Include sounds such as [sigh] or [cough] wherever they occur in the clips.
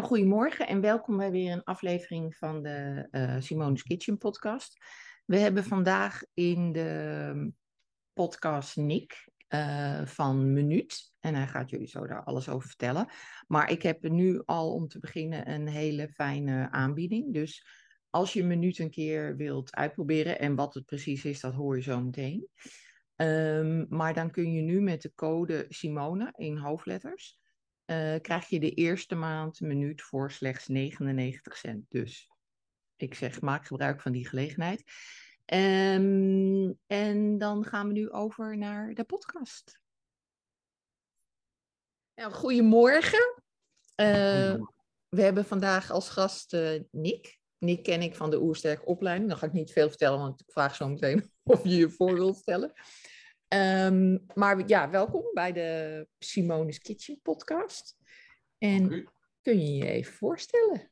Nou, goedemorgen en welkom bij weer een aflevering van de uh, Simone's Kitchen podcast. We hebben vandaag in de podcast Nick uh, van Minuut. En hij gaat jullie zo daar alles over vertellen. Maar ik heb nu al om te beginnen een hele fijne aanbieding. Dus als je Minuut een keer wilt uitproberen, en wat het precies is, dat hoor je zo meteen. Um, maar dan kun je nu met de code Simone in hoofdletters krijg je de eerste maand minuut voor slechts 99 cent. Dus ik zeg, maak gebruik van die gelegenheid. Um, en dan gaan we nu over naar de podcast. Nou, goedemorgen. Uh, we hebben vandaag als gast uh, Nick. Nick ken ik van de Oersterk opleiding. Dan ga ik niet veel vertellen, want ik vraag zo meteen [laughs] of je je voor wilt stellen. Um, maar ja, welkom bij de Simone's Kitchen podcast. En kun je je even voorstellen?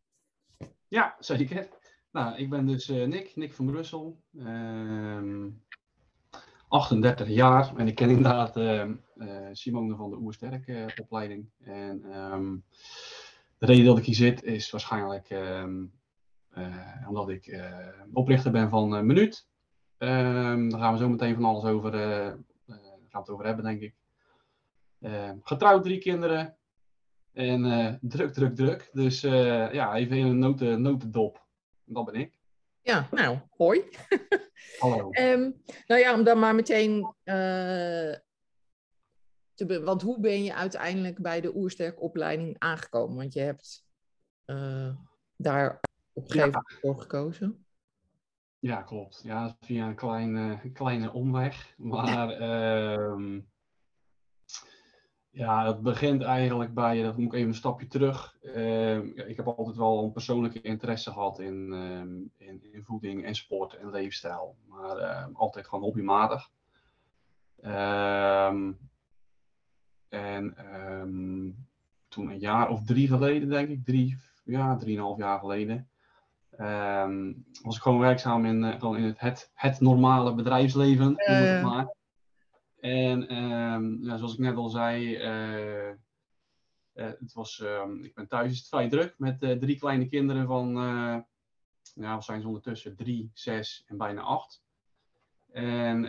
Ja, zeker. Nou, ik ben dus uh, Nick, Nick van Brussel. Um, 38 jaar en ik ken inderdaad uh, uh, Simone van de Oersterk opleiding. En um, de reden dat ik hier zit is waarschijnlijk omdat ik oprichter ben van Minuut. Um, daar gaan we zo meteen van alles over, gaan het over hebben, denk ik. Uh, getrouwd, drie kinderen. En druk, druk, druk. Dus ja, even in een noten, notendop. Dat ben ik. Ja, nou, hoi. [laughs] Hallo. um, nou ja, om dan maar meteen te want hoe ben je uiteindelijk bij de Oersterk opleiding aangekomen? Want je hebt daar op een gegeven moment voor gekozen. Ja, klopt. Ja, via een kleine, kleine omweg. Maar uh, [laughs] ja, het begint eigenlijk bij, dat moet ik even een stapje terug. Uh, ik heb altijd wel een persoonlijke interesse gehad in, uh, in, in, voeding en sport en leefstijl. Maar ehm, altijd gewoon hobbymatig. en toen een jaar of drie geleden, denk ik, drie, ja, drieënhalf jaar geleden Um, was ik gewoon werkzaam in, gewoon in het, het, het, normale bedrijfsleven. Uh. maar. En um, ja, zoals ik net al zei, uh, het was, um, ik ben thuis is het vrij druk met drie kleine kinderen van, ja, we zijn ze ondertussen drie, zes en bijna acht. En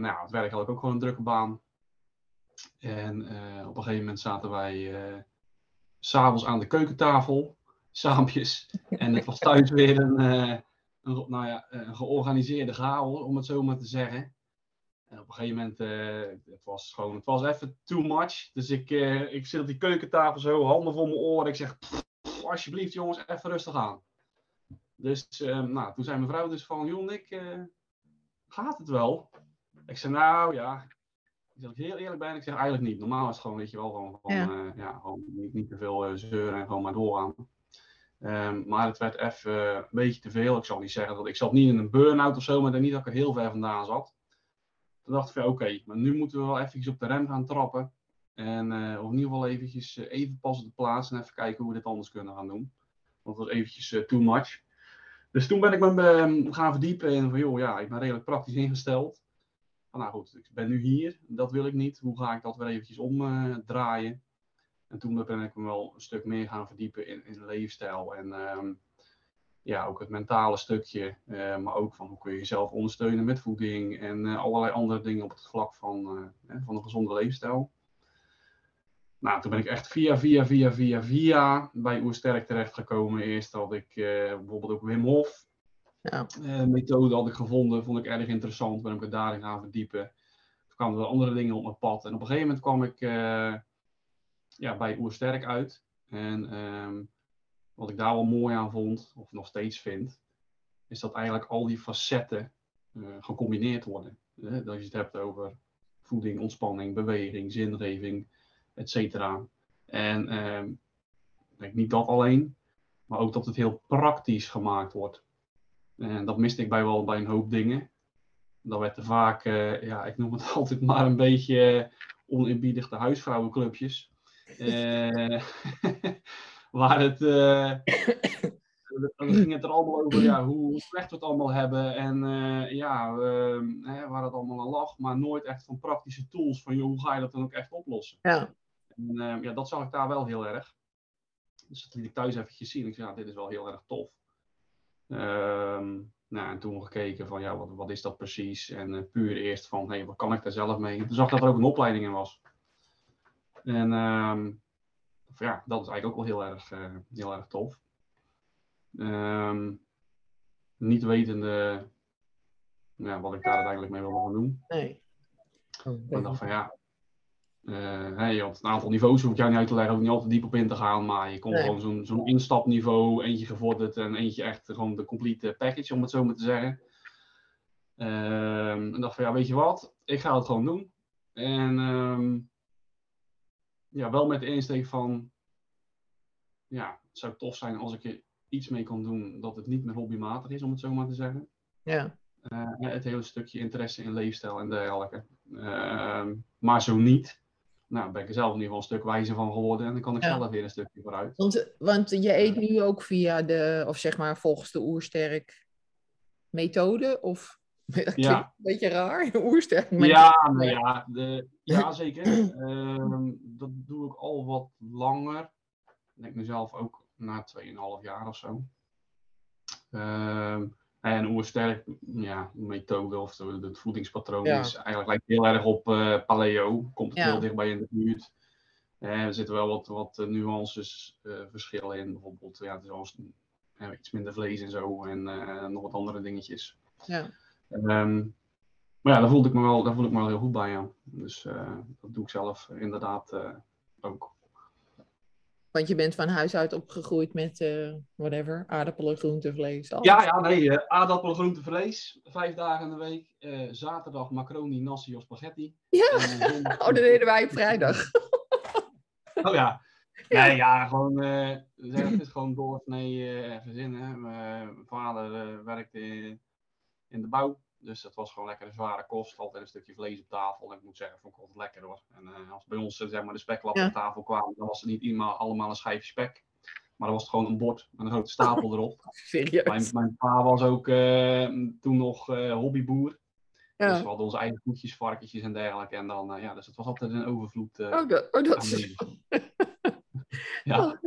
nou, het werk had ik ook gewoon een drukke baan. En op een gegeven moment zaten wij s'avonds aan de keukentafel saampjes. En het was thuis weer een, uh, een, nou ja, een georganiseerde chaos, om het zo maar te zeggen. En op een gegeven moment, uh, het was gewoon, het was even too much. Dus ik, uh, ik zit op die keukentafel zo, handen voor mijn oren. Ik zeg, pff, pff, alsjeblieft jongens, even rustig aan. Dus nou, toen zei mijn vrouw dus van, joh ik gaat het wel? Ik zei, nou ja, ik heel eerlijk ben, ik zeg eigenlijk niet. Normaal is het gewoon, weet je wel, gewoon, ja gewoon niet, niet te veel zeuren en gewoon maar doorgaan. Um, maar het werd even een beetje te veel. Ik zal niet zeggen dat ik zat niet in een burn-out of zo, maar niet dat ik er heel ver vandaan zat. Toen dacht ik van oké, maar nu moeten we wel eventjes op de rem gaan trappen. En uh, of in ieder geval eventjes uh, even pas op de plaats en even kijken hoe we dit anders kunnen gaan doen. Want het was eventjes uh, too much. Dus toen ben ik me gaan verdiepen en van joh, ja, ik ben redelijk praktisch ingesteld. Van, nou goed, ik ben nu hier, dat wil ik niet. Hoe ga ik dat weer eventjes omdraaien? En toen ben ik me wel een stuk meer gaan verdiepen in, in leefstijl en um, ja, ook het mentale stukje. Uh, maar ook van hoe kun je jezelf ondersteunen met voeding en uh, allerlei andere dingen op het vlak van, uh, van een gezonde leefstijl. Nou, toen ben ik echt via, via, via, via, via bij Oersterk terechtgekomen. Eerst had ik bijvoorbeeld ook Wim Hof. Ja. methode had ik gevonden, vond ik erg interessant. Ben ik me daarin gaan verdiepen. Toen kwamen er andere dingen op mijn pad. En op een gegeven moment kwam ik ja, bij Oersterk uit. En um, wat ik daar wel mooi aan vond, of nog steeds vind, is dat eigenlijk al die facetten uh, gecombineerd worden. Uh, dat je het hebt over voeding, ontspanning, beweging, zingeving, et cetera. En um, denk niet dat alleen, maar ook dat het heel praktisch gemaakt wordt. En dat miste ik bij wel bij een hoop dingen. Dat werd er vaak, uh, ja, ik noem het [laughs] altijd maar een beetje oninbiedig de huisvrouwenclubjes. Uh, [laughs] waar het. [coughs] Dan ging het er allemaal over ja, hoe slecht we het allemaal hebben. En uh, ja, hè, waar het allemaal aan lag. Maar nooit echt van praktische tools. Van joh, hoe ga je dat dan ook echt oplossen? Ja. En ja, dat zag ik daar wel heel erg. Dus dat liet ik thuis eventjes zien. Ik zei, ja, dit is wel heel erg tof. Ehm, nou, en toen gekeken van, ja, wat, wat is dat precies? En puur eerst van, hé, hey, wat kan ik daar zelf mee? En toen zag ik dat er ook een opleiding in was. En um, ja, dat is eigenlijk ook wel heel erg, uh, heel erg tof. Um, niet wetende ja, wat ik daar uiteindelijk mee wilde gaan doen. Nee. Oh, ik dacht van ja, uh, hey, je had een aantal niveaus, hoef ik jou niet uit te leggen, ook niet altijd diep op in te gaan, maar je kon nee. gewoon zo'n zo'n instapniveau, eentje gevorderd en eentje echt gewoon de complete package, om het zo maar te zeggen. Um, en dacht van ja, weet je wat, ik ga het gewoon doen. En um, ja, wel met de insteek van, ja, het zou tof zijn als ik er iets mee kan doen dat het niet meer hobbymatig is, om het zo maar te zeggen. Ja. Uh, het hele stukje interesse in leefstijl en dergelijke. Uh, maar zo niet, nou ben ik er zelf in ieder geval een stuk wijzer van geworden en dan kan ik ja. zelf weer een stukje vooruit. Want, want je eet nu ook via de, of zeg maar volgens de oersterk methode? Of [laughs] dat ja. een beetje raar, [laughs] oersterk. Ja, nou ja, de, ja [laughs] zeker. uh, dat doe ik al wat langer. Ik denk mezelf ook na 2,5 jaar of zo. En oersterk, ja, methode of het voedingspatroon ja. is eigenlijk lijkt heel erg op uh, paleo. Komt ja. heel dichtbij in de buurt. En er zitten wel wat, wat nuances, uh, verschillen in. Bijvoorbeeld, ja, het is iets minder vlees en zo. En nog wat andere dingetjes. Ja. Um, maar ja, daar voelde ik me wel, daar voel ik me wel heel goed bij. Ja. Dus dat doe ik zelf inderdaad ook. Want je bent van huis uit opgegroeid met uh, whatever, aardappelen, groente, vlees. Alles. Ja, ja, nee, uh, aardappelen, groente, vlees. Vijf dagen in de week. Uh, zaterdag macaroni, nasi of spaghetti. Ja, en, [laughs] oh, dat deden wij op vrijdag. [laughs] oh ja. ja. Nee, ja, gewoon, het is gewoon doorsnee gezin. Hè. Mijn vader werkte in de bouw. Dus dat was gewoon lekker een zware kost. Altijd een stukje vlees op tafel. En ik moet zeggen, vond ik altijd lekker hoor. En uh, als bij ons zeg maar, de speklappen ja. op tafel kwamen, dan was het niet iemand allemaal een schijfje spek. Maar dan was het gewoon een bord met een grote stapel [laughs] erop. Serieus? Mijn, mijn pa was ook uh, toen nog uh, hobbyboer. Ja. Dus we hadden onze eigen koetjes, varkentjes en dergelijke. En dan, ja, dus het was altijd een overvloed. oh, dat, oh, dat is... [laughs] ja. Oh,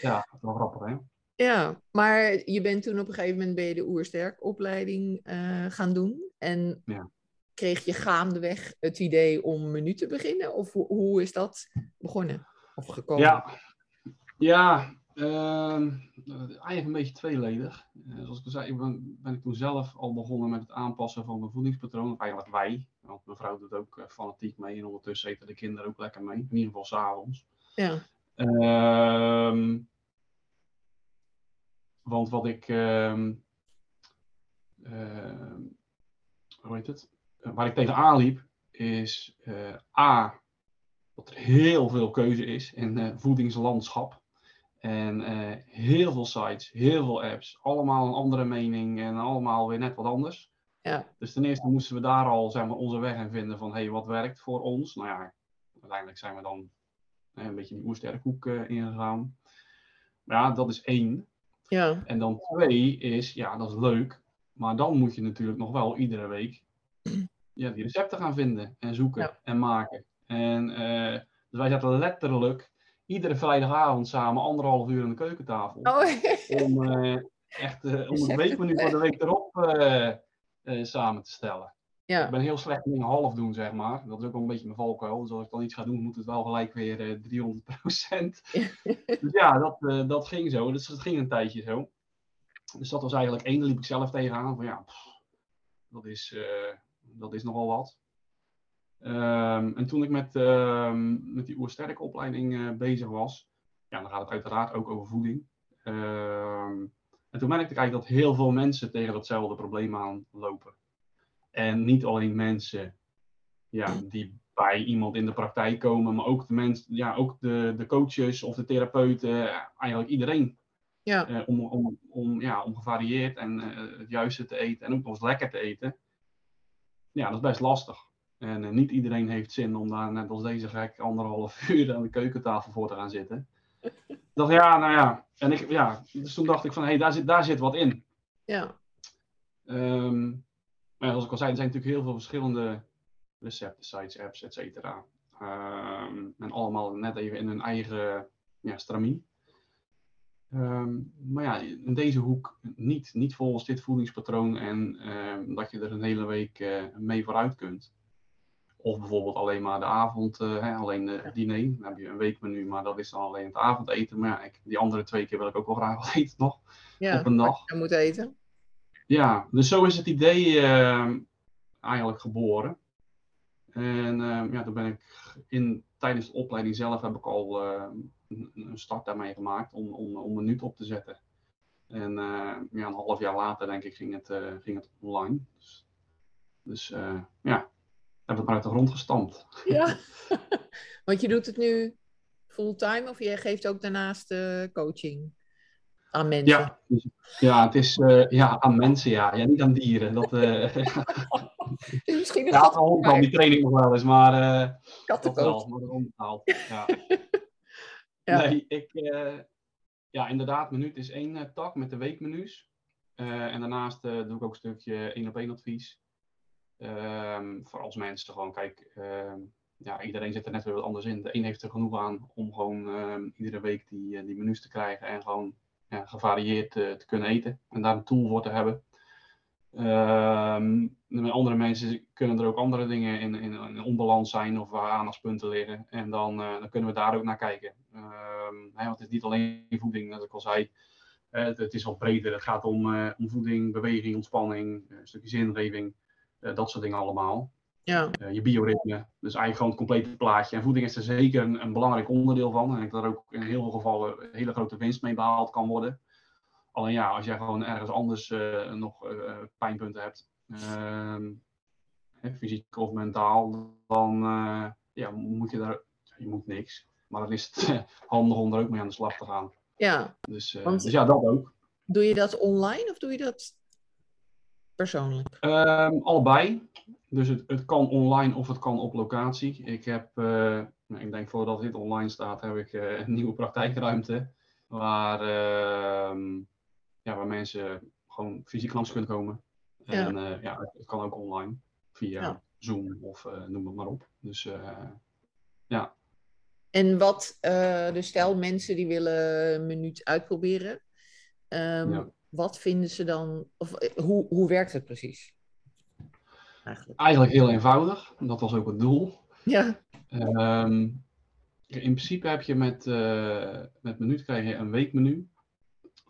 ja, dat was grappig hè. Ja, maar je bent toen op een gegeven moment bij de Oersterk opleiding uh, gaan doen. En ja. kreeg je gaandeweg het idee om menu te beginnen? Of hoe, hoe is dat begonnen of gekomen? Ja, ja uh, eigenlijk een beetje tweeledig. Uh, zoals ik al zei, ben, ben, ik toen zelf al begonnen met het aanpassen van mijn voedingspatroon. Of eigenlijk wij, want mijn vrouw doet ook fanatiek mee. En ondertussen eten de kinderen ook lekker mee. In ieder geval s'avonds. Ja. Ehm, want wat ik. Uh, uh, hoe heet het? Waar ik tegenaan liep, is uh, A. Dat er heel veel keuze is in het voedingslandschap. En heel veel sites, heel veel apps, allemaal een andere mening en allemaal weer net wat anders. Ja. Dus ten eerste moesten we daar al zeg maar, onze weg in vinden van hey, wat werkt voor ons. Nou ja, uiteindelijk zijn we dan een beetje die oersterkhoek uh, ingegaan. Maar ja, dat is één. Ja. En dan twee is, ja, dat is leuk. Maar dan moet je natuurlijk nog wel iedere week [clears throat] ja, die recepten gaan vinden en zoeken Ja. en maken. En eh, dus wij zaten letterlijk iedere vrijdagavond samen anderhalf uur aan de keukentafel. Oh, [laughs] Om eh, echt eh, om het weekmenu van de week erop samen te stellen. Ik ja. ben heel slecht in dingen half doen, zeg maar. Dat is ook wel een beetje mijn valkuil. Dus als ik dan iets ga doen, moet het wel gelijk weer eh 300% [laughs] dus ja, dat, eh, dat ging zo. Dus dat ging een tijdje zo. Dus dat was eigenlijk één. Daar liep ik zelf tegenaan. Van ja, pff, dat, is, eh, dat is nogal wat. Ehm, en toen ik met, ehm, met die oersterke opleiding eh, bezig was, ja, dan gaat het uiteraard ook over voeding. Ehm, en toen merkte ik eigenlijk dat heel veel mensen tegen datzelfde probleem aanlopen. En niet alleen mensen ja, die bij iemand in de praktijk komen, maar ook de mensen, ja, ook de, de coaches of de therapeuten, eigenlijk iedereen. Ja. Eh, om, om, om, ja, om gevarieerd en eh, het juiste te eten en ook nog eens lekker te eten. Ja, dat is best lastig. En eh, niet iedereen heeft zin om daar net als deze gek anderhalf [laughs] uur aan de keukentafel voor te gaan zitten. [laughs] Dacht, ja, nou ja. En ik, ja, dus toen dacht ik van, hé, hey, daar, zit, daar zit wat in. Ja. Ehm, maar zoals ik al zei, er zijn natuurlijk heel veel verschillende recepten, sites, apps, et cetera. Ehm, en allemaal net even in hun eigen ja, stramie. Ehm, maar ja, in deze hoek niet. Niet volgens dit voedingspatroon en ehm, dat je er een hele week uh, mee vooruit kunt. Of bijvoorbeeld alleen maar de avond, uh, hè, alleen de diner. Dan heb je een weekmenu, maar dat is dan alleen het avondeten. Maar ja, ik, die andere twee keer wil ik ook wel graag wat eten nog. Ja, op een dag. je moet eten. Ja, dus zo is het idee uh, eigenlijk geboren. En ja, toen ben ik in, tijdens de opleiding zelf heb ik al een start daarmee gemaakt om, om, om een minuut op te zetten. En uh, ja, een half jaar later, denk ik, ging het, uh, ging het online. Dus, dus uh, ja, heb het maar uit de grond gestampt. Ja, [laughs] [laughs] want je doet het nu fulltime of je geeft ook daarnaast coaching aan mensen? Ja, dus, ja het is ja, aan mensen, ja. ja. Niet aan dieren. Dat, [laughs] [laughs] Misschien een ja, al die training nog wel eens, maar... Maar dat onbetaald, ja. [laughs] Ja. Nee, ik, uh, ja, inderdaad, minuut is één uh, tak met de weekmenu's. Uh, en daarnaast doe ik ook een stukje één op één advies. Ehm, voor als mensen gewoon, kijk, ehm, ja, iedereen zit er net weer wat anders in. De een heeft er genoeg aan om gewoon ehm, iedere week die, die menus te krijgen en gewoon gevarieerd te kunnen eten. En daar een tool voor te hebben. Um, andere mensen kunnen er ook andere dingen in, in, onbalans zijn of waar aandachtspunten liggen. En dan, uh, dan kunnen we daar ook naar kijken. Hè, want het is niet alleen voeding, zoals ik al zei. Uh, het, is wat breder. Het gaat om, om voeding, beweging, ontspanning, een stukje zingeving. dat soort dingen allemaal. Ja. je bioritme. Dus eigenlijk gewoon het complete plaatje. En voeding is er zeker een, een belangrijk onderdeel van. En ik denk dat er ook in heel veel gevallen hele grote winst mee behaald kan worden. Alleen ja, als jij gewoon ergens anders uh, nog uh, pijnpunten hebt, uh, fysiek of mentaal, dan ja, moet je daar, je moet niks. Maar dan is het handig om er ook mee aan de slag te gaan. Ja. Dus, dus ja, dat ook. Doe je dat online of doe je dat persoonlijk? Um, allebei. Dus het, het kan online of het kan op locatie. Ik heb, nou, ik denk voordat dit online staat, heb ik een nieuwe praktijkruimte. Waar ehm, ja, waar mensen gewoon fysiek langs kunnen komen. En ja, uh, ja het kan ook online via ja. Zoom of noem het maar op. Dus ja. En wat, dus stel mensen die willen een minuut uitproberen. Um, ja. Wat vinden ze dan, of hoe, hoe werkt het precies? Eigenlijk? Eigenlijk heel eenvoudig. Dat was ook het doel. Ja. Um, in principe heb je met, met minuut krijg je een weekmenu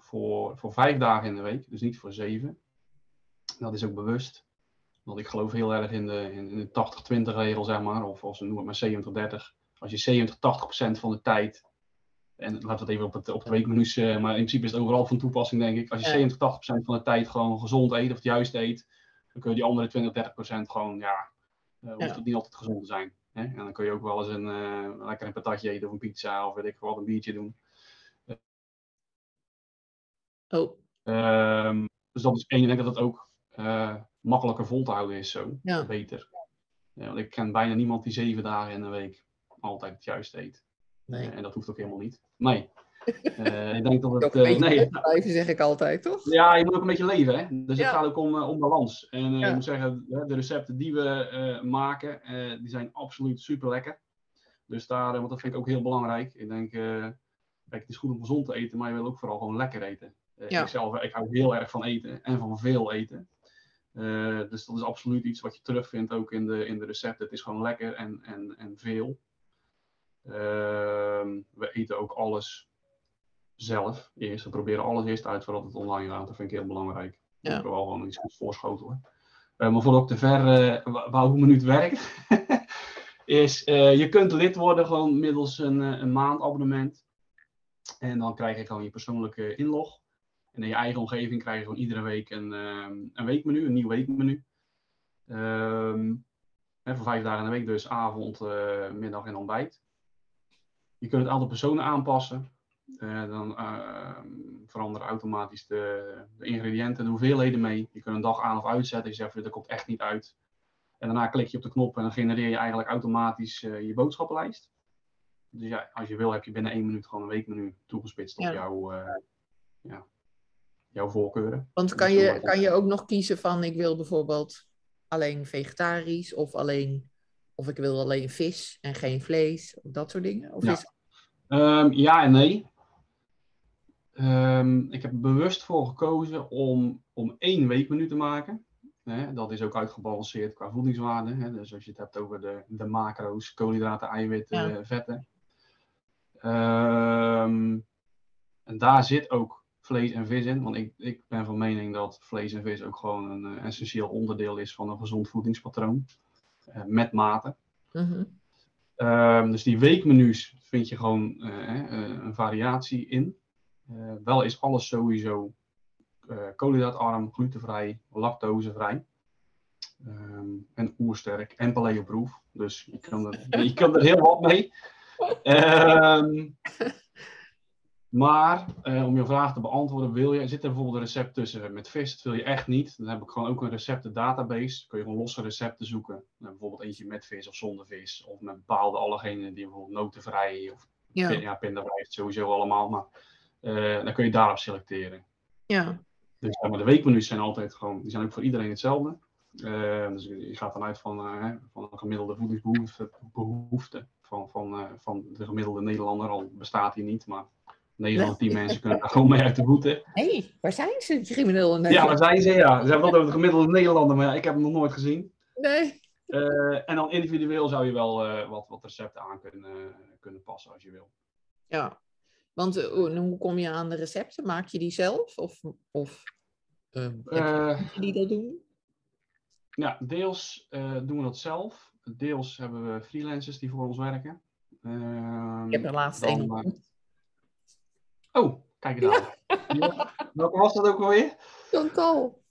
voor, voor vijf dagen in de week, dus niet voor zeven. Dat is ook bewust. Want ik geloof heel erg in de, in, in de 80-20 regel, zeg maar, of als we noemen het maar 70-30. Als je 70, 80% van de tijd, en laten we het even op het, op het weekmenu's, uh, maar in principe is het overal van toepassing, denk ik. Als je ja. 70, 80% van de tijd gewoon gezond eet, of het juist eet, dan kun je die andere 20, 30% gewoon, ja, uh, hoeft het niet altijd gezond te zijn. Hè? En dan kun je ook wel eens een, uh, lekker een patatje eten of een pizza of weet ik wat, een biertje doen. Oh. Um, dus dat is één. Ik denk dat het ook uh, makkelijker vol te houden is zo. Ja. Beter. Ja, want ik ken bijna niemand die zeven dagen in de week altijd het juiste eet. Nee. Uh, en dat hoeft ook helemaal niet. Nee. [laughs] Uh, ik denk dat het. Beetje nee, blijven, zeg ik altijd, toch? Ja, je moet ook een beetje leven, hè? Dus ja. het gaat ook om, om balans. En ja. ik moet zeggen, de recepten die we maken, die zijn absoluut super lekker. Dus daar, want dat vind ik ook heel belangrijk. Ik denk, kijk, het is goed om gezond te eten, maar je wil ook vooral gewoon lekker eten. Uh, Ja. Ik zelf ik hou heel erg van eten en van veel eten. Uh, dus dat is absoluut iets wat je terugvindt ook in de, in de recepten. Het is gewoon lekker en, en, en veel. Uh, we eten ook alles zelf eerst. We proberen alles eerst uit voordat het online gaat. Dat vind ik heel belangrijk. Ja. Ik wil wel gewoon iets goed voorschotelen. Uh, maar voordat ik te ver uh, wou hoe minuut werkt, [laughs] is uh, je kunt lid worden gewoon middels een, een maandabonnement. En dan krijg je gewoon je persoonlijke inlog. En in je eigen omgeving krijg je gewoon iedere week een, um, een weekmenu, een nieuw weekmenu. Um, hè, voor vijf dagen in de week, dus avond, middag en ontbijt. Je kunt het aantal personen aanpassen. Uh, dan uh, veranderen automatisch de, de, ingrediënten, de hoeveelheden mee. Je kunt een dag aan of uitzetten. Je zegt, dat komt echt niet uit. En daarna klik je op de knop en dan genereer je eigenlijk automatisch je boodschappenlijst. Dus ja, als je wil, heb je binnen één minuut gewoon een weekmenu toegespitst op Ja. jouw, ja, jouw voorkeuren. Want kan je, kan je ook nog kiezen van ik wil bijvoorbeeld alleen vegetarisch of alleen of ik wil alleen vis en geen vlees of dat soort dingen? Of Ja. is... Ehm, ja en nee. Ehm, ik heb er bewust voor gekozen om, om één weekmenu te maken. Hè, dat is ook uitgebalanceerd qua voedingswaarde. Hè, dus als je het hebt over de, de macro's, koolhydraten, eiwitten, Ja. vetten. Ehm, en daar zit ook vlees en vis in. Want ik, ik ben van mening dat vlees en vis ook gewoon een eh, essentieel onderdeel is van een gezond voedingspatroon. Eh, met mate. Mhm. Ehm, dus die weekmenu's vind je gewoon eh, eh, een variatie in. Wel is alles sowieso eh koolhydraatarm, glutenvrij, lactosevrij. Ehm, en oersterk en paleoproef. Dus je kan, er, [laughs] je kan er heel wat mee. Ehm, maar eh, om je vraag te beantwoorden, wil je, zit er bijvoorbeeld een recept tussen met vis? Dat wil je echt niet. Dan heb ik gewoon ook een receptendatabase. Dan kun je gewoon losse recepten zoeken. Nou, bijvoorbeeld eentje met vis of zonder vis. Of met bepaalde allergenen die bijvoorbeeld notenvrij of Ja. ja. pindavrij sowieso allemaal. Maar eh, dan kun je daarop selecteren. ja. Dus maar, de weekmenu's zijn altijd gewoon, die zijn ook voor iedereen hetzelfde. Eh, dus je gaat vanuit van, eh, hè, van een gemiddelde voedingsbehoefte behoefte van, van, eh, van de gemiddelde Nederlander. Al bestaat die niet, maar 9 van de 10 mensen kunnen daar gewoon mee uit de voeten. Hé, hey, waar zijn ze, die criminelen? Ja, daar zijn ze, ja. Ze hebben het over de gemiddelde Nederlander, maar ik heb hem nog nooit gezien. Nee. Eh, en dan individueel zou je wel eh, wat, wat recepten aan kunnen, kunnen passen als je wil. Ja. Want eh, hoe kom je aan de recepten? Maak je die zelf? Of, of eh, Eh, die dat doen? Ja, deels eh, doen we dat zelf. Deels hebben we freelancers die voor ons werken. Ehm, Ik heb er laatst één eh, ontmoet. Oh, kijk eens aan. Ja. Welke was dat ook alweer? Chantal.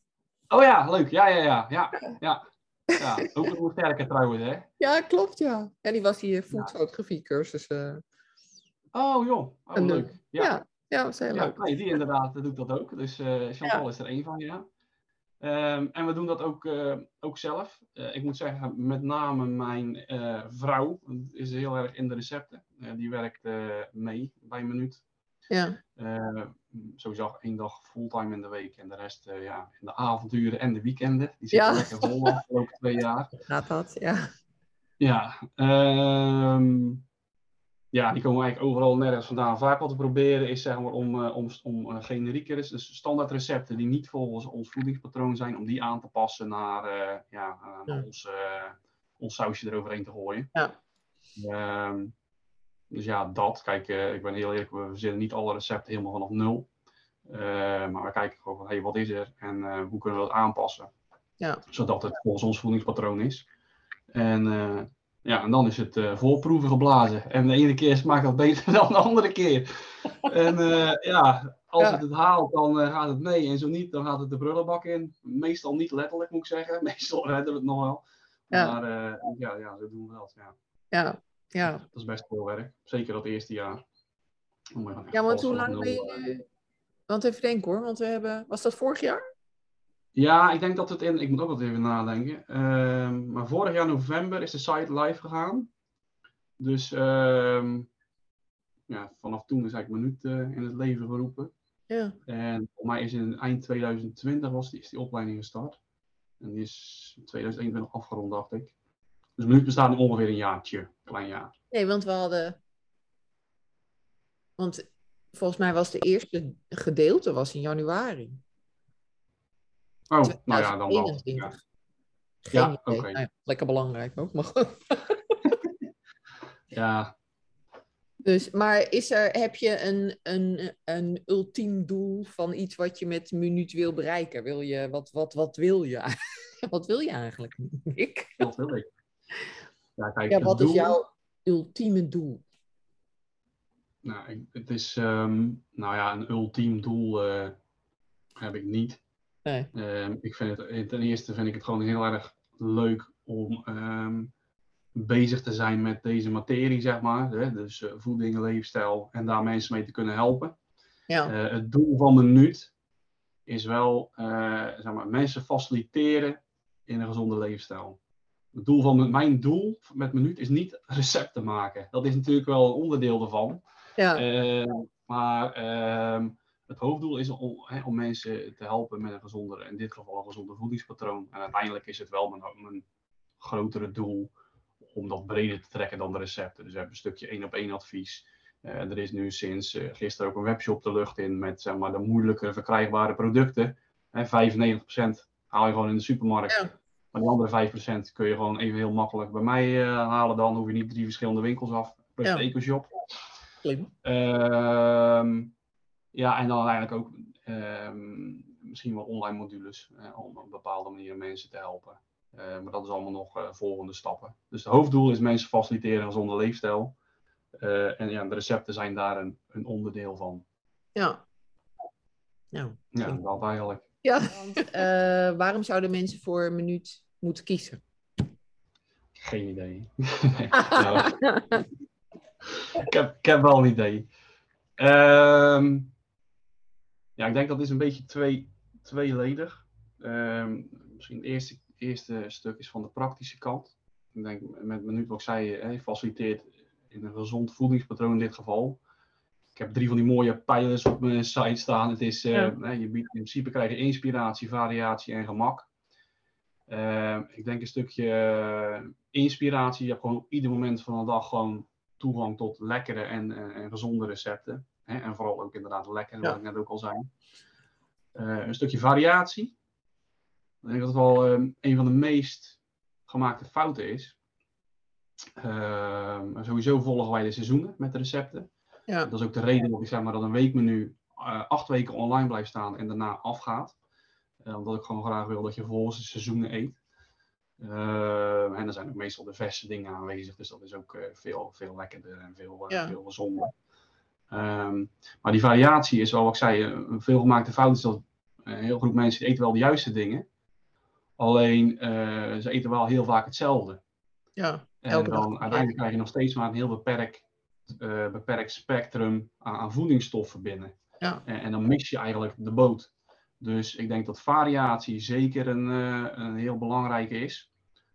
Oh ja, leuk. Ja, ja, ja. Ja, ja. ja. ook een sterke trouwens, hè? Ja, klopt, ja. Ja, die was die foodfotografie cursus. eh Oh joh, oh, En, leuk. Ja, ja. ja, dat is heel leuk. nee, die inderdaad doet dat ook. Dus eh Chantal is er één van, ja. Ehm, en we doen dat ook, eh, ook zelf. Ik moet zeggen, met name mijn vrouw is heel erg in de recepten. Die werkt mee bij Minuut. Ja, Eh, sowieso één dag fulltime in de week en de rest eh, ja, in de avonturen en de weekenden. Die zitten Ja. lekker vol de afgelopen twee jaar. gaat dat? Ja. Ja, ehm, ja, die komen eigenlijk overal nergens vandaan. Vaak wat we proberen is zeg maar, om, eh, om, om generieke, dus standaard recepten die niet volgens ons voedingspatroon zijn, om die aan te passen naar, ja, naar ons, ons sausje eroverheen te gooien. Ja. Ehm, dus ja, dat. Kijk, eh, ik ben heel eerlijk, we verzinnen niet alle recepten helemaal vanaf nul. Eh, maar we kijken gewoon van, hey, wat is er en eh, hoe kunnen we dat aanpassen? Ja. Zodat het volgens ons voedingspatroon is. En, ja, en dan is het voorproeven geblazen. En de ene keer smaakt dat beter [laughs] dan de andere keer. En ja, als Ja. het het haalt, dan gaat het mee. En zo niet, dan gaat het de prullenbak in. Meestal niet letterlijk, moet ik zeggen. [laughs] Meestal redden we het nog wel. Ja. Maar ja, ja, zo doen we dat. Ja. Ja, ja. Dat is best veel werk. Zeker dat eerste jaar. Echt Ja, want hoe lang ben eh, je nu? Want even denken hoor, want we hebben... Was dat vorig jaar? Ja, ik denk dat het in. Ik moet ook wat even nadenken. Ehm, maar vorig jaar november is de site live gegaan. Dus ehm, ja, vanaf toen is eigenlijk minuut eh, in het leven geroepen. Ja. En voor mij is in eind 2020 was die, is die opleiding gestart. En die is in 2021 afgerond, dacht ik. Dus minuut bestaat nu ongeveer een jaartje, klein jaar. Nee, want we hadden... Want volgens mij was de eerste gedeelte was in januari. Oh, nou ja, dan wel. 2021. Ja. Oké. Nou ja, lekker belangrijk ook, maar goed. [laughs] Ja, Dus, maar is er, heb je een, een, een ultiem doel van iets wat je met een minuut wil bereiken? Wil je, wat, wat, wat wil je? [laughs] wat wil je eigenlijk, Nick? dat wil ik. Ja, kijk, Ja, wat is jouw ultieme doel? Nou, ik- het is, ehm, nou ja, een ultiem doel eh, heb ik niet. Nee. Ehm, ik vind het, ten eerste vind ik het gewoon heel erg leuk om ehm, bezig te zijn met deze materie, zeg maar. Hè? Dus eh, voeding, leefstijl en daar mensen mee te kunnen helpen. Ja, Eh, het doel van Minuut is wel, eh, zeg maar, mensen faciliteren in een gezonde leefstijl. Het doel van mijn- doel met Minuut is niet recepten maken. Dat is natuurlijk wel een onderdeel ervan. ja, Eh, maar ehm, het hoofddoel is om, hè, om mensen te helpen met een gezondere, in dit geval een gezonder voedingspatroon. En uiteindelijk is het wel mijn, mijn grotere doel om dat breder te trekken dan de recepten. Dus we hebben een stukje één op één advies. er is nu sinds gisteren ook een webshop de lucht in met zeg maar, de moeilijke verkrijgbare producten. 95% haal je gewoon in de supermarkt. Ja. Maar die andere 5% kun je gewoon even heel makkelijk bij mij halen. Dan hoef je niet drie verschillende winkels af. Plus Ja. de EcoShop. Ehm, ja, en dan eigenlijk ook ehm, misschien wel online modules eh, om op een bepaalde manier mensen te helpen. Eh, maar dat is allemaal nog eh, volgende stappen. Dus het hoofddoel is mensen faciliteren een gezonde leefstijl. Eh, en ja, de recepten zijn daar een, een onderdeel van. Ja. Ja, Klinkt- dat eigenlijk. Ja. Want, eh, waarom zouden mensen voor een minuut moeten kiezen? Geen idee. [laughs] Ja, ik, heb, ik heb wel een idee. Ehm, ja, ik denk dat is een beetje twee, tweeledig. Ehm, misschien het eerste, eerste stuk is van de praktische kant. Ik denk met minuut wat ik zei, hè, je faciliteert in een gezond voedingspatroon in dit geval. Ik heb drie van die mooie pijlers op mijn site staan. Het is, eh, Ja. je biedt in principe krijg je inspiratie, variatie en gemak. Ehm, ik denk een stukje eh, inspiratie. Je hebt gewoon op ieder moment van de dag gewoon toegang tot lekkere en, en, en gezonde recepten. Hè? En vooral ook inderdaad lekker, Ja. wat ik net ook al zei. Eh, een stukje variatie. Ik denk dat het wel ehm, een van de meest gemaakte fouten is. Ehm, sowieso volgen wij de seizoenen met de recepten. Ja. Dat is ook de reden dat ik zeg maar dat een weekmenu eh, acht weken online blijft staan en daarna afgaat. Eh, omdat ik gewoon graag wil dat je volgens de seizoenen eet. Eh, en er zijn ook meestal de verse dingen aanwezig, dus dat is ook veel, veel lekkerder en veel, Ja. veel gezonder. Ehm, maar die variatie is wel wat ik zei, een veelgemaakte fout is dat een heel groep mensen eten wel de juiste dingen. Alleen ze eten wel heel vaak hetzelfde. Ja. En dan uiteindelijk krijg je nog steeds maar een heel beperkt, eh, beperkt spectrum aan, aan voedingsstoffen binnen. Ja. En, en dan mis je eigenlijk de boot. Dus ik denk dat variatie zeker een, eh, een heel belangrijke is.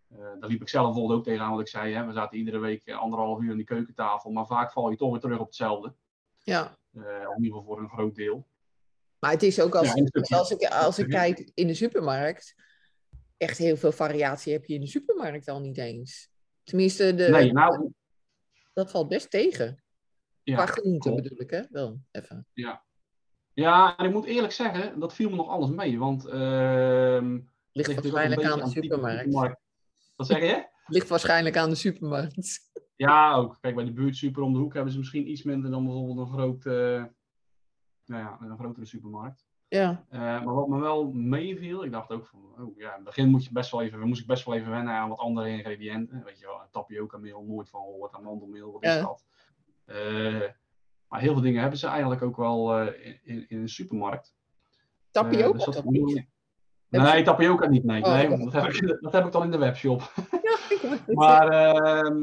Eh daar liep ik zelf bijvoorbeeld ook tegenaan wat ik zei. Hè. We zaten iedere week anderhalf uur aan die keukentafel. Maar vaak val je toch weer terug op hetzelfde. ja. In ieder geval voor een groot deel. Maar het is ook als, Ja, stukje- als, ik, als ik kijk in de supermarkt, echt heel veel variatie heb je in de supermarkt al niet eens. Tenminste, de, Nee, nou, dat valt best tegen. Qua ja, groenten klopt. bedoel ik, hè? Wel, even. ja, en ik moet eerlijk zeggen, dat viel me nog alles mee. Want ehm Ligt ligt waarschijnlijk aan de type supermarkt. Wat zeg je? [laughs] Ligt waarschijnlijk aan de supermarkt. Ja, ook. Kijk, bij de buurtsuper om de hoek hebben ze misschien iets minder dan bijvoorbeeld een, groot, eh, nou ja, een grotere supermarkt. Ja, Eh, maar wat me wel meeviel, ik dacht ook van, oh ja, in het begin moet je best wel even, moest ik best wel even wennen aan wat andere ingrediënten. Weet je wel, tapioca meel, nooit van gehoord, amandelmeel, wat is Ja. dat? Eh, maar heel veel dingen hebben ze eigenlijk ook wel eh, in, in, supermarkt. Tapioca dus dat- niet? Nee, tapioca niet, nee. Oh, nee dat, heb ik, dat heb ik dan in de webshop. [laughs] Ja, Maar, ehm,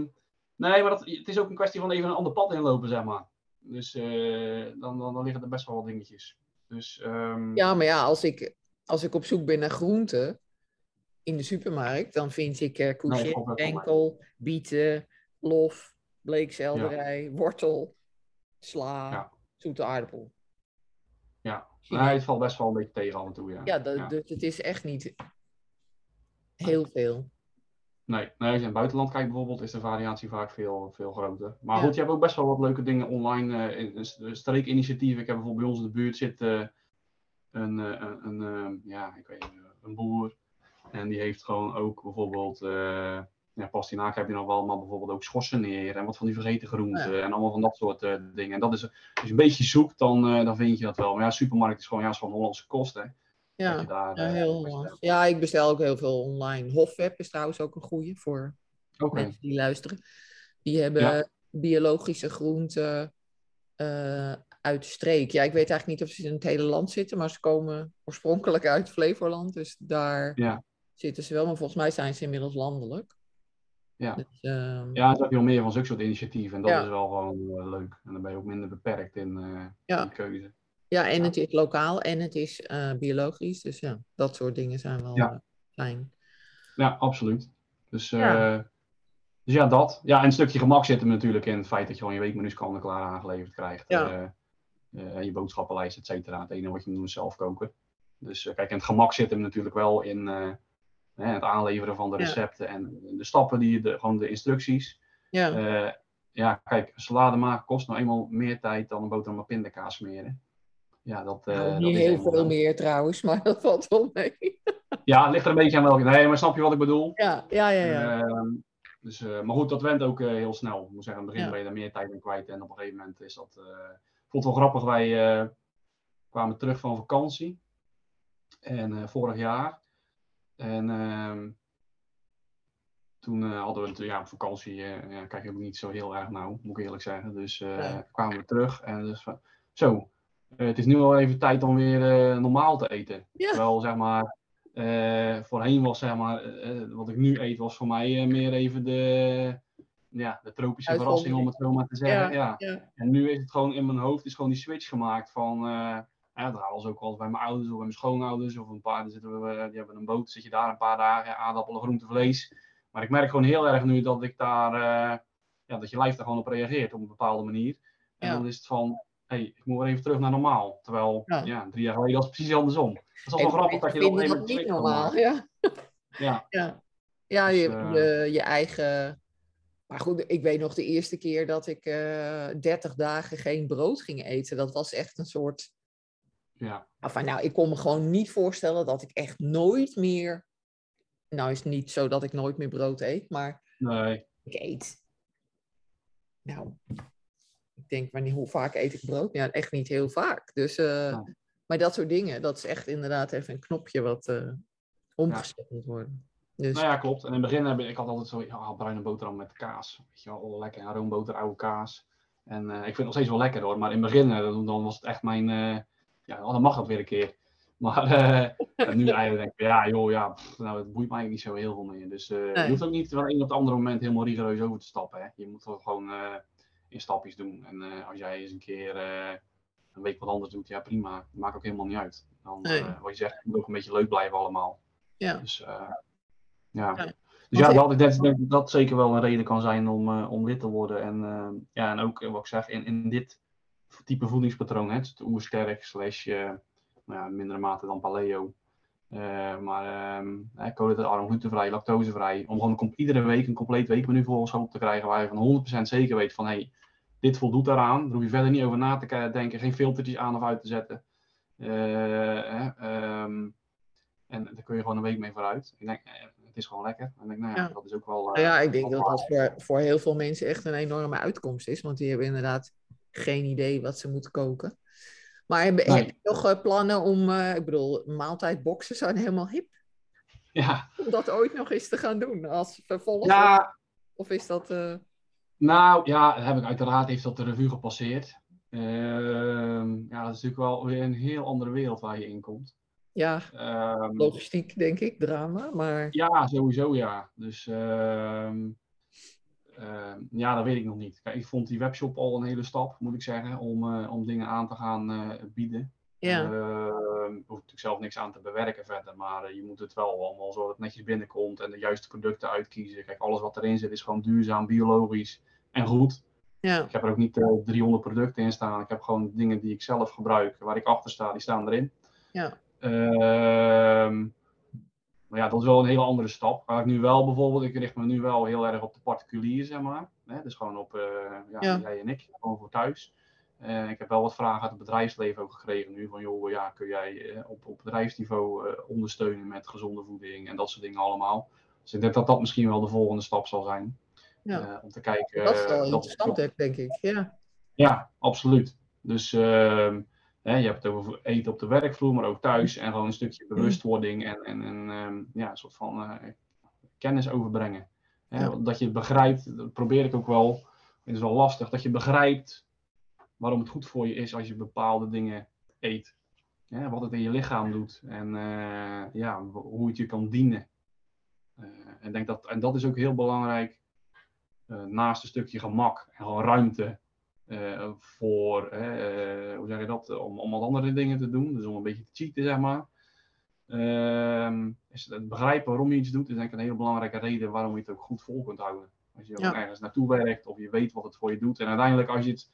nee, maar dat, het is ook een kwestie van even een ander pad inlopen, zeg maar. Dus dan, dan, dan liggen er best wel wat dingetjes. Dus, ehm, Ja, maar ja, als ik, als ik op zoek ben naar groenten in de supermarkt, dan vind ik uh, courgette, enkel, bieten, lof, bleekselderij, wortel, sla, Ja. zoete aardappel. Ja. Nee, het valt best wel een beetje tegen af en toe, ja. Ja, dat, Ja. dus het is echt niet heel veel. Nee, nee, als je in het buitenland kijkt bijvoorbeeld, is de variatie vaak veel, veel groter. Maar Ja. goed, je hebt ook best wel wat leuke dingen online. eh, in, in streekinitiatieven. Ik heb bijvoorbeeld bij ons in de buurt zit eh, een, eh, een, een, eh, ja, ik weet niet, een boer. En die heeft gewoon ook bijvoorbeeld, eh ja, pastinaak heb je nog wel, maar bijvoorbeeld ook schorsen neer en wat van die vergeten groenten en allemaal van dat soort eh, dingen. En dat is, als je een beetje zoekt, dan, eh, dan vind je dat wel. Maar ja, supermarkt is gewoon, ja, is gewoon Hollandse kosten. hè. Ja, je daar, ja, eh, heel. Ja, ik bestel ook heel veel online. Hofweb is trouwens ook een goeie voor mensen die luisteren. Die hebben Ja. biologische groenten eh, uit de streek. Ja, ik weet eigenlijk niet of ze in het hele land zitten, maar ze komen oorspronkelijk uit Flevoland. Dus daar Ja. zitten ze wel. Maar volgens mij zijn ze inmiddels landelijk. Ja. Dus, ehm, Ja, er is veel meer van zulke soort initiatieven. En dat Ja. is wel gewoon eh, leuk. En dan ben je ook minder beperkt in, Ja. in keuze. Ja, en Ja. het is lokaal en het is eh, biologisch. Dus ja, dat soort dingen zijn wel Ja. eh, fijn. Ja, absoluut. Dus, eh, Ja. dus ja, dat. Ja, en een stukje gemak zit er natuurlijk in het feit dat je gewoon je weekmenu's kan en klaar aangeleverd krijgt. Ja. Eh, eh, je boodschappenlijst, et cetera. Het enige wat je moet doen is zelf koken. Dus eh, kijk, en het gemak zit hem natuurlijk wel in eh, hè, het aanleveren van de Ja. recepten en de stappen, die je de, gewoon de instructies. Ja, Eh, ja, kijk, salade maken kost nou eenmaal meer tijd dan een boterham met pindakaas smeren. Ja, dat, uh, nou, dat niet heel veel meer trouwens, [laughs] maar dat valt wel mee. Ja, het ligt er een beetje aan welke. Nee, maar snap je wat ik bedoel? Ja, ja, ja. ja. Ehm, dus, eh, maar goed, dat went ook eh, heel snel. Ik moet zeggen, in het begin ben je daar meer tijd in kwijt. En op een gegeven moment is dat. eh, vond het wel grappig. Wij eh, kwamen terug van vakantie. En eh, vorig jaar. En ehm, toen eh, hadden we ja, op vakantie eh, ja, kijk ik ook niet zo heel erg nauw, moet ik eerlijk zeggen. Dus eh, Ja. kwamen we terug en dus van, zo, eh, het is nu al even tijd om weer eh, normaal te eten. Ja. Terwijl, zeg maar, eh, voorheen was, zeg maar, eh, wat ik nu eet, was voor mij eh, meer even de, ja, de tropische verrassing, om het zo maar te zeggen. Ja. ja. En nu is het gewoon in mijn hoofd, is gewoon die switch gemaakt van, eh ja, dat halen ze ook eens bij mijn ouders of bij mijn schoonouders. Of een paar, zitten we, eh, die hebben een boot, zit je daar een paar dagen, aardappelen, groente, vlees. Maar ik merk gewoon heel erg nu dat ik daar, eh, ja, dat je lijf daar gewoon op reageert op een bepaalde manier. En dan is het van, hey, ik moet weer even terug naar normaal. Terwijl, Ja. ja, drie jaar geleden was het precies andersom. Dat is wel grappig dat je dat even niet normaal, [laughs] ja. Ja, Ja, ja Dus, je, eh, je, je eigen. Maar goed, ik weet nog de eerste keer dat ik eh 30 dagen geen brood ging eten. Dat was echt een soort. ja, Enfin, nou, ik kon me gewoon niet voorstellen dat ik echt nooit meer. Nou, is het niet zo dat ik nooit meer brood eet, maar nee. ik eet. Nou, denk, wanneer, hoe vaak eet ik brood? Ja, echt niet heel vaak. Dus, eh, maar dat soort dingen, dat is echt inderdaad even een knopje wat omgezet moet worden. Dus, Nou ja, klopt. En in het begin heb ik, ik had altijd zo, ja, bruine boterham met kaas. Weet je wel, lekker, ja, roomboter, oude kaas. En eh, ik vind het nog steeds wel lekker hoor. Maar in het begin, dan was het echt mijn, ja, oh, dan mag dat weer een keer. [laughs] Maar en nu [laughs] eigenlijk denk ik, ja joh, ja, pff, nou, het boeit mij eigenlijk niet zo heel veel meer. Dus Nee. je hoeft ook niet van een op het andere moment helemaal rigoureus over te stappen. Hè. Je moet wel gewoon in stapjes doen. En eh, als jij eens een keer eh, een week wat anders doet, ja prima. Maakt ook helemaal niet uit. Dan, Nee. eh, wat je zegt, moet ook een beetje leuk blijven allemaal. ja. Dus ja. Ja. Dus ja, dat, ik denk dat dat zeker wel een reden kan zijn om, om lid te worden. En, ja, en ook, wat ik zeg, in, in dit type voedingspatroon, hè, het oersterk slash nou ja, in mindere mate dan paleo. Eh, maar eh, koolhydraatarm, glutenvrij, lactosevrij. Om gewoon iedere week een compleet weekmenu voor ons hoofd te krijgen waar je van 100% zeker weet van hey, dit voldoet daaraan. Daar hoef je verder niet over na te ke- denken, geen filtertjes aan of uit te zetten. Eh, hè, ehm, en daar kun je gewoon een week mee vooruit. Ik denk, eh, het is gewoon lekker. En ik denk, nou ja, Ja. dat is ook wel. Nou eh, ja, ik denk dat dat voor, voor heel veel mensen echt een enorme uitkomst is. Want die hebben inderdaad geen idee wat ze moeten koken. Maar heb, Nee. heb je nog eh, plannen om, eh, ik bedoel, maaltijdboxen zijn helemaal hip. Ja, Om dat ooit nog eens te gaan doen als vervolg? ja, Of is dat... eh, nou ja, heb ik uiteraard heeft dat de revue gepasseerd. Ehm, ja, dat is natuurlijk wel weer een heel andere wereld waar je in komt. ja, Ehm, logistiek denk ik, drama. Maar Ja, sowieso ja. Dus ehm, ehm, ja, dat weet ik nog niet. Kijk, ik vond die webshop al een hele stap, moet ik zeggen, om, om dingen aan te gaan bieden. Ja, Ehm, hoef natuurlijk zelf niks aan te bewerken verder, maar eh, je moet het wel allemaal zo dat het netjes binnenkomt en de juiste producten uitkiezen. Kijk, alles wat erin zit is gewoon duurzaam, biologisch en goed. ja, Ik heb er ook niet eh, 300 producten in staan. Ik heb gewoon dingen die ik zelf gebruik, waar ik achter sta, die staan erin. ja, Ehm, maar ja, dat is wel een hele andere stap. Waar ik nu wel bijvoorbeeld, ik richt me nu wel heel erg op de particulier, zeg maar. Hè? Dus gewoon op, eh, ja, Ja. jij en ik, gewoon voor thuis. Eh, ik heb wel wat vragen uit het bedrijfsleven ook gekregen nu. Van joh, ja, kun jij eh, op, op bedrijfsniveau eh, ondersteunen met gezonde voeding en dat soort dingen allemaal. Dus ik denk dat dat misschien wel de volgende stap zal zijn. ja. Om te kijken. dat is wel interessant, denk ik. Ja, ja, absoluut. Dus ehm, hè, je hebt het over eten op de werkvloer, maar ook thuis. En gewoon een stukje bewustwording en, en, en ehm, ja, een soort van kennis overbrengen. Ja. Dat je begrijpt, dat probeer ik ook wel. Het is wel lastig, dat je begrijpt waarom het goed voor je is als je bepaalde dingen eet. Wat het in je lichaam doet en eh, ja, hoe het je kan dienen. Eh, en, denk dat, en dat is ook heel belangrijk eh, naast een stukje gemak en gewoon ruimte voor, hoe zeg je dat, om, om wat andere dingen te doen. Dus om een beetje te cheaten, zeg maar. Ehm, is het begrijpen waarom je iets doet, is denk ik een hele belangrijke reden waarom je het ook goed vol kunt houden. Als je Ja. ergens naartoe werkt of je weet wat het voor je doet. En uiteindelijk, als je, het,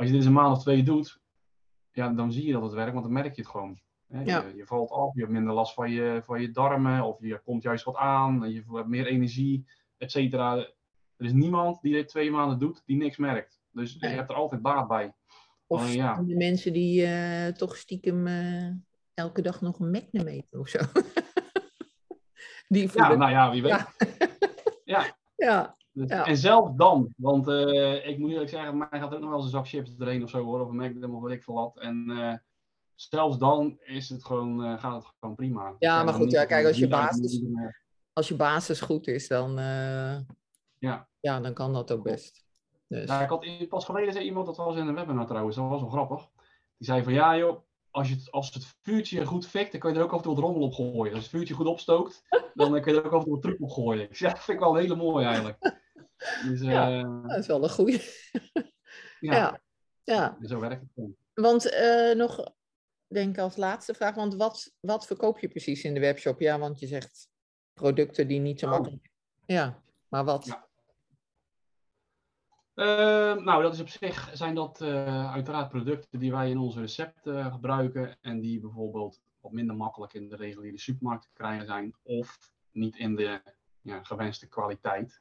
als je dit een maand of twee doet, ja, dan zie je dat het werkt, want dan merk je het gewoon. Hè? Ja. Je, je valt af, je hebt minder last van je, van je darmen, of je komt juist wat aan, je hebt meer energie, et cetera. Er is niemand die dit twee maanden doet die niks merkt. Dus Nee. je hebt er altijd baat bij. Of Alleen ja. de mensen die eh, toch stiekem eh, elke dag nog een Magnum eten of zo. [laughs] die Ja, nou ja, wie weet. Ja. Ja. [laughs] ja. Dus- Ja. En zelfs dan, want eh, ik moet eerlijk zeggen, mij gaat ook nog wel eens een zak chips erheen of zo hoor, of een Magnum of wat ik veel wat. En eh, zelfs dan is het gewoon, eh, gaat het gewoon prima. Ja, maar goed, ja, kijk, als je basis- Als je basis goed is, dan, Ja. ja, dan kan dat ook best. Dus. Ja, ik had pas geleden zei iemand, dat was in een webinar trouwens, dat was wel grappig. Die zei van ja joh, als, je het, als het vuurtje goed fikt, dan kun je er ook af en toe wat rommel op gooien. Als het vuurtje goed opstookt, dan kun je er ook af en toe wat truc op gooien. [laughs] Ik zeg, dat vind ik wel een hele mooie eigenlijk. Dus Ja. ja. Dat is wel een goeie. [laughs] ja, Ja. Ja, zo werkt het dan. want eh, nog, denk ik als laatste vraag, want wat, wat verkoop je precies in de webshop? Ja, want je zegt producten die niet zo Oh. makkelijk... Ja, maar wat? Ja. Eh, nou, dat is op zich zijn dat eh, uiteraard producten die wij in onze recepten eh, gebruiken en die bijvoorbeeld wat minder makkelijk in de reguliere supermarkt te krijgen zijn of niet in de ja, gewenste kwaliteit.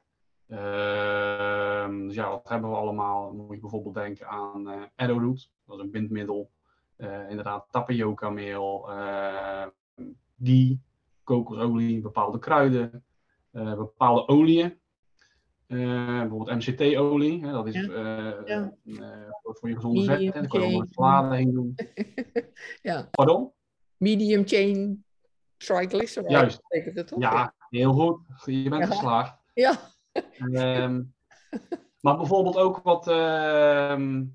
Ehm, dus ja, wat hebben we allemaal? Moet je bijvoorbeeld denken aan eh arrowroot, dat is een bindmiddel. Eh, inderdaad, tapioca meel, eh ghee, kokosolie, bepaalde kruiden, eh, bepaalde oliën. Eh, bijvoorbeeld MCT-olie, hè, dat is Ja. Ja. voor, je gezonde Medium vet. Hè, daar kun je een salade heen doen. [laughs] Ja, Pardon? medium chain triglyceride. Juist. Betekent het toch? Ja, heel goed. Je bent geslaagd. Ja. Ehm, maar bijvoorbeeld ook wat, ehm,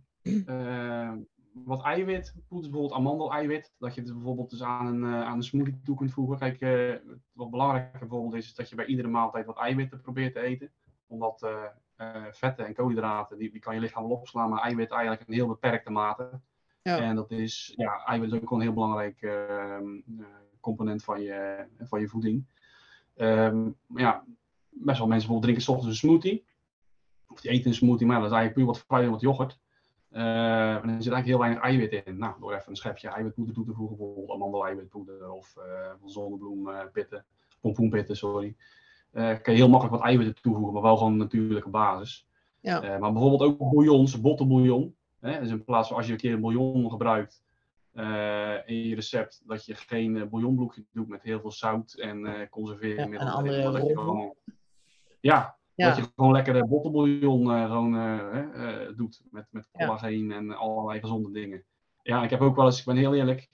ehm, wat eiwit, bijvoorbeeld amandeleiwit, dat je het bijvoorbeeld dus aan een, eh, aan een smoothie toe kunt voegen. Kijk, eh, wat belangrijk bijvoorbeeld is, is dat je bij iedere maaltijd wat eiwitten probeert te eten. Omdat eh, vetten en koolhydraten, die, die kan je lichaam wel opslaan, maar eiwit eigenlijk in heel beperkte mate. Ja. En dat is, ja, eiwit is ook gewoon een heel belangrijk component van je, van je voeding. Ehm, maar ja, best wel mensen bijvoorbeeld drinken 's ochtends een smoothie. Of die eten een smoothie, maar dat is eigenlijk puur wat fruit en wat yoghurt. Eh, en er zit eigenlijk heel weinig eiwit in. Nou, door even een schepje eiwitpoeder toe te voegen, bijvoorbeeld amandel-eiwitpoeder of eh zonnebloempitten, pompoenpitten, sorry. Eh, kan je heel makkelijk wat eiwitten toevoegen, maar wel gewoon een natuurlijke basis. Ja. Eh, maar bijvoorbeeld ook bouillons, bottenbouillon. Hè? Dus in plaats van als je een keer een bouillon gebruikt eh, in je recept, dat je geen eh, bouillonbloekje doet met heel veel zout en eh conserveermiddelen. Ja, een andere ja, Ja. dat je gewoon lekker de bottenbouillon eh, gewoon, eh, eh, doet. Met, met Ja. collageen en allerlei gezonde dingen. Ja, ik heb ook wel eens, ik ben heel eerlijk,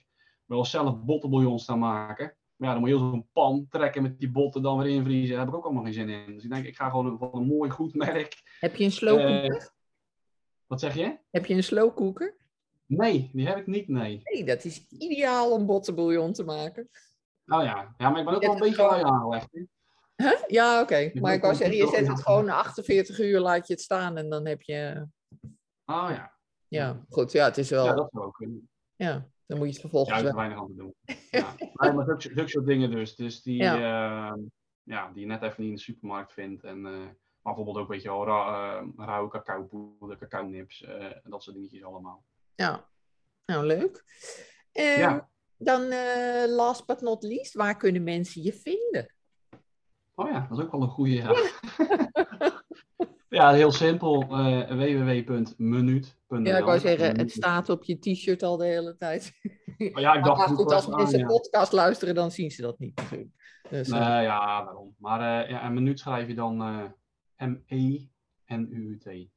wel eens zelf bottenbouillon staan maken. Maar ja, dan moet je heel zo'n pan trekken met die botten, dan weer invriezen. Daar heb ik ook allemaal geen zin in. Dus ik denk, ik ga gewoon een- van een mooi goed merk. Heb je een slow cooker? Eh, wat zeg je? Heb je een slow cooker? Nee, die heb ik niet, nee. Nee, dat is ideaal om bottenbouillon te maken. Nou ja, ja maar ik ben ook wel een beetje lui aangelegd. Huh? Ja, oké. Ik Maar ik wou zeggen, je zet het gewoon na 48 uur, laat je het staan en dan heb je... Oh ja, Ja, goed. Ja, het is wel... ja Ja, dat zou ook kunnen. dan moet je het Ja, vervolgens er is wel... weinig aan te doen. Ja. Nee, maar zulke, zulke soort dingen dus. Dus die, Ja. ja. ja, die je net even niet in de supermarkt vindt. En, eh, maar bijvoorbeeld ook, weet je wel, ra eh, rauwe cacaopoeder, cacao nips, eh, en dat soort dingetjes allemaal. Ja, nou leuk. Ehm, Ja. Dan last but not least, waar kunnen mensen je vinden? Oh ja, dat is ook wel een goede. Ja, [laughs] ja heel simpel. eh www.minuut.nl Ja, ik wou zeggen, het staat op je t-shirt al de hele tijd. Oh ja, ik [laughs] Maar dacht goed, wel als mensen ja. podcast luisteren, dan zien ze dat niet natuurlijk. Dus, eh, Nee, ja, daarom. Maar eh, ja, een minuut schrijf je dan eh M-E-N-U-T.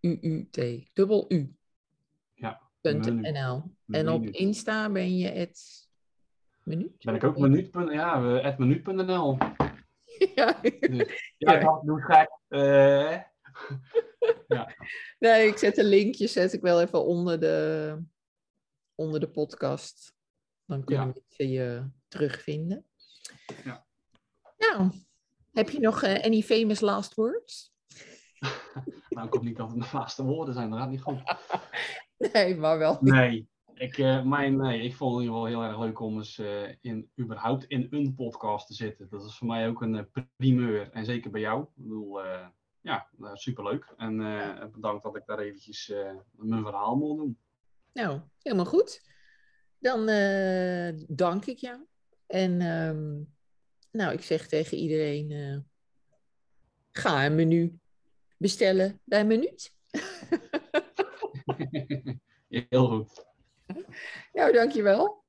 UUT, dubbel U. Ja. NL. En op. Insta ben je het minuut? Ben ik ook minuut. Ja, at minuut.nl. [laughs] ja. Dus, ja, [laughs] gek. Eh, [laughs] Nee, ik zet de linkjes zet ik wel even onder de, onder de podcast. Dan kunnen Ja. je terugvinden. Ja. Nou, heb je nog eh, any famous last words? nou, ik hoop niet dat het de laatste woorden zijn. Dat gaat niet goed. Nee, maar wel. Nee. Ik, eh, mijn, nee, ik vond het in ieder geval heel erg leuk om eens eh, in, überhaupt in een podcast te zitten. Dat is voor mij ook een eh, primeur. En zeker bij jou. Ik bedoel, eh, ja, uh, superleuk. En eh, bedankt dat ik daar eventjes eh, mijn verhaal mocht doen. Nou, helemaal goed. Dan eh, dank ik jou. En ehm, nou, ik zeg tegen iedereen, eh, ga een menu bestellen bij Minuut. [laughs] Heel goed. Nou, dankjewel.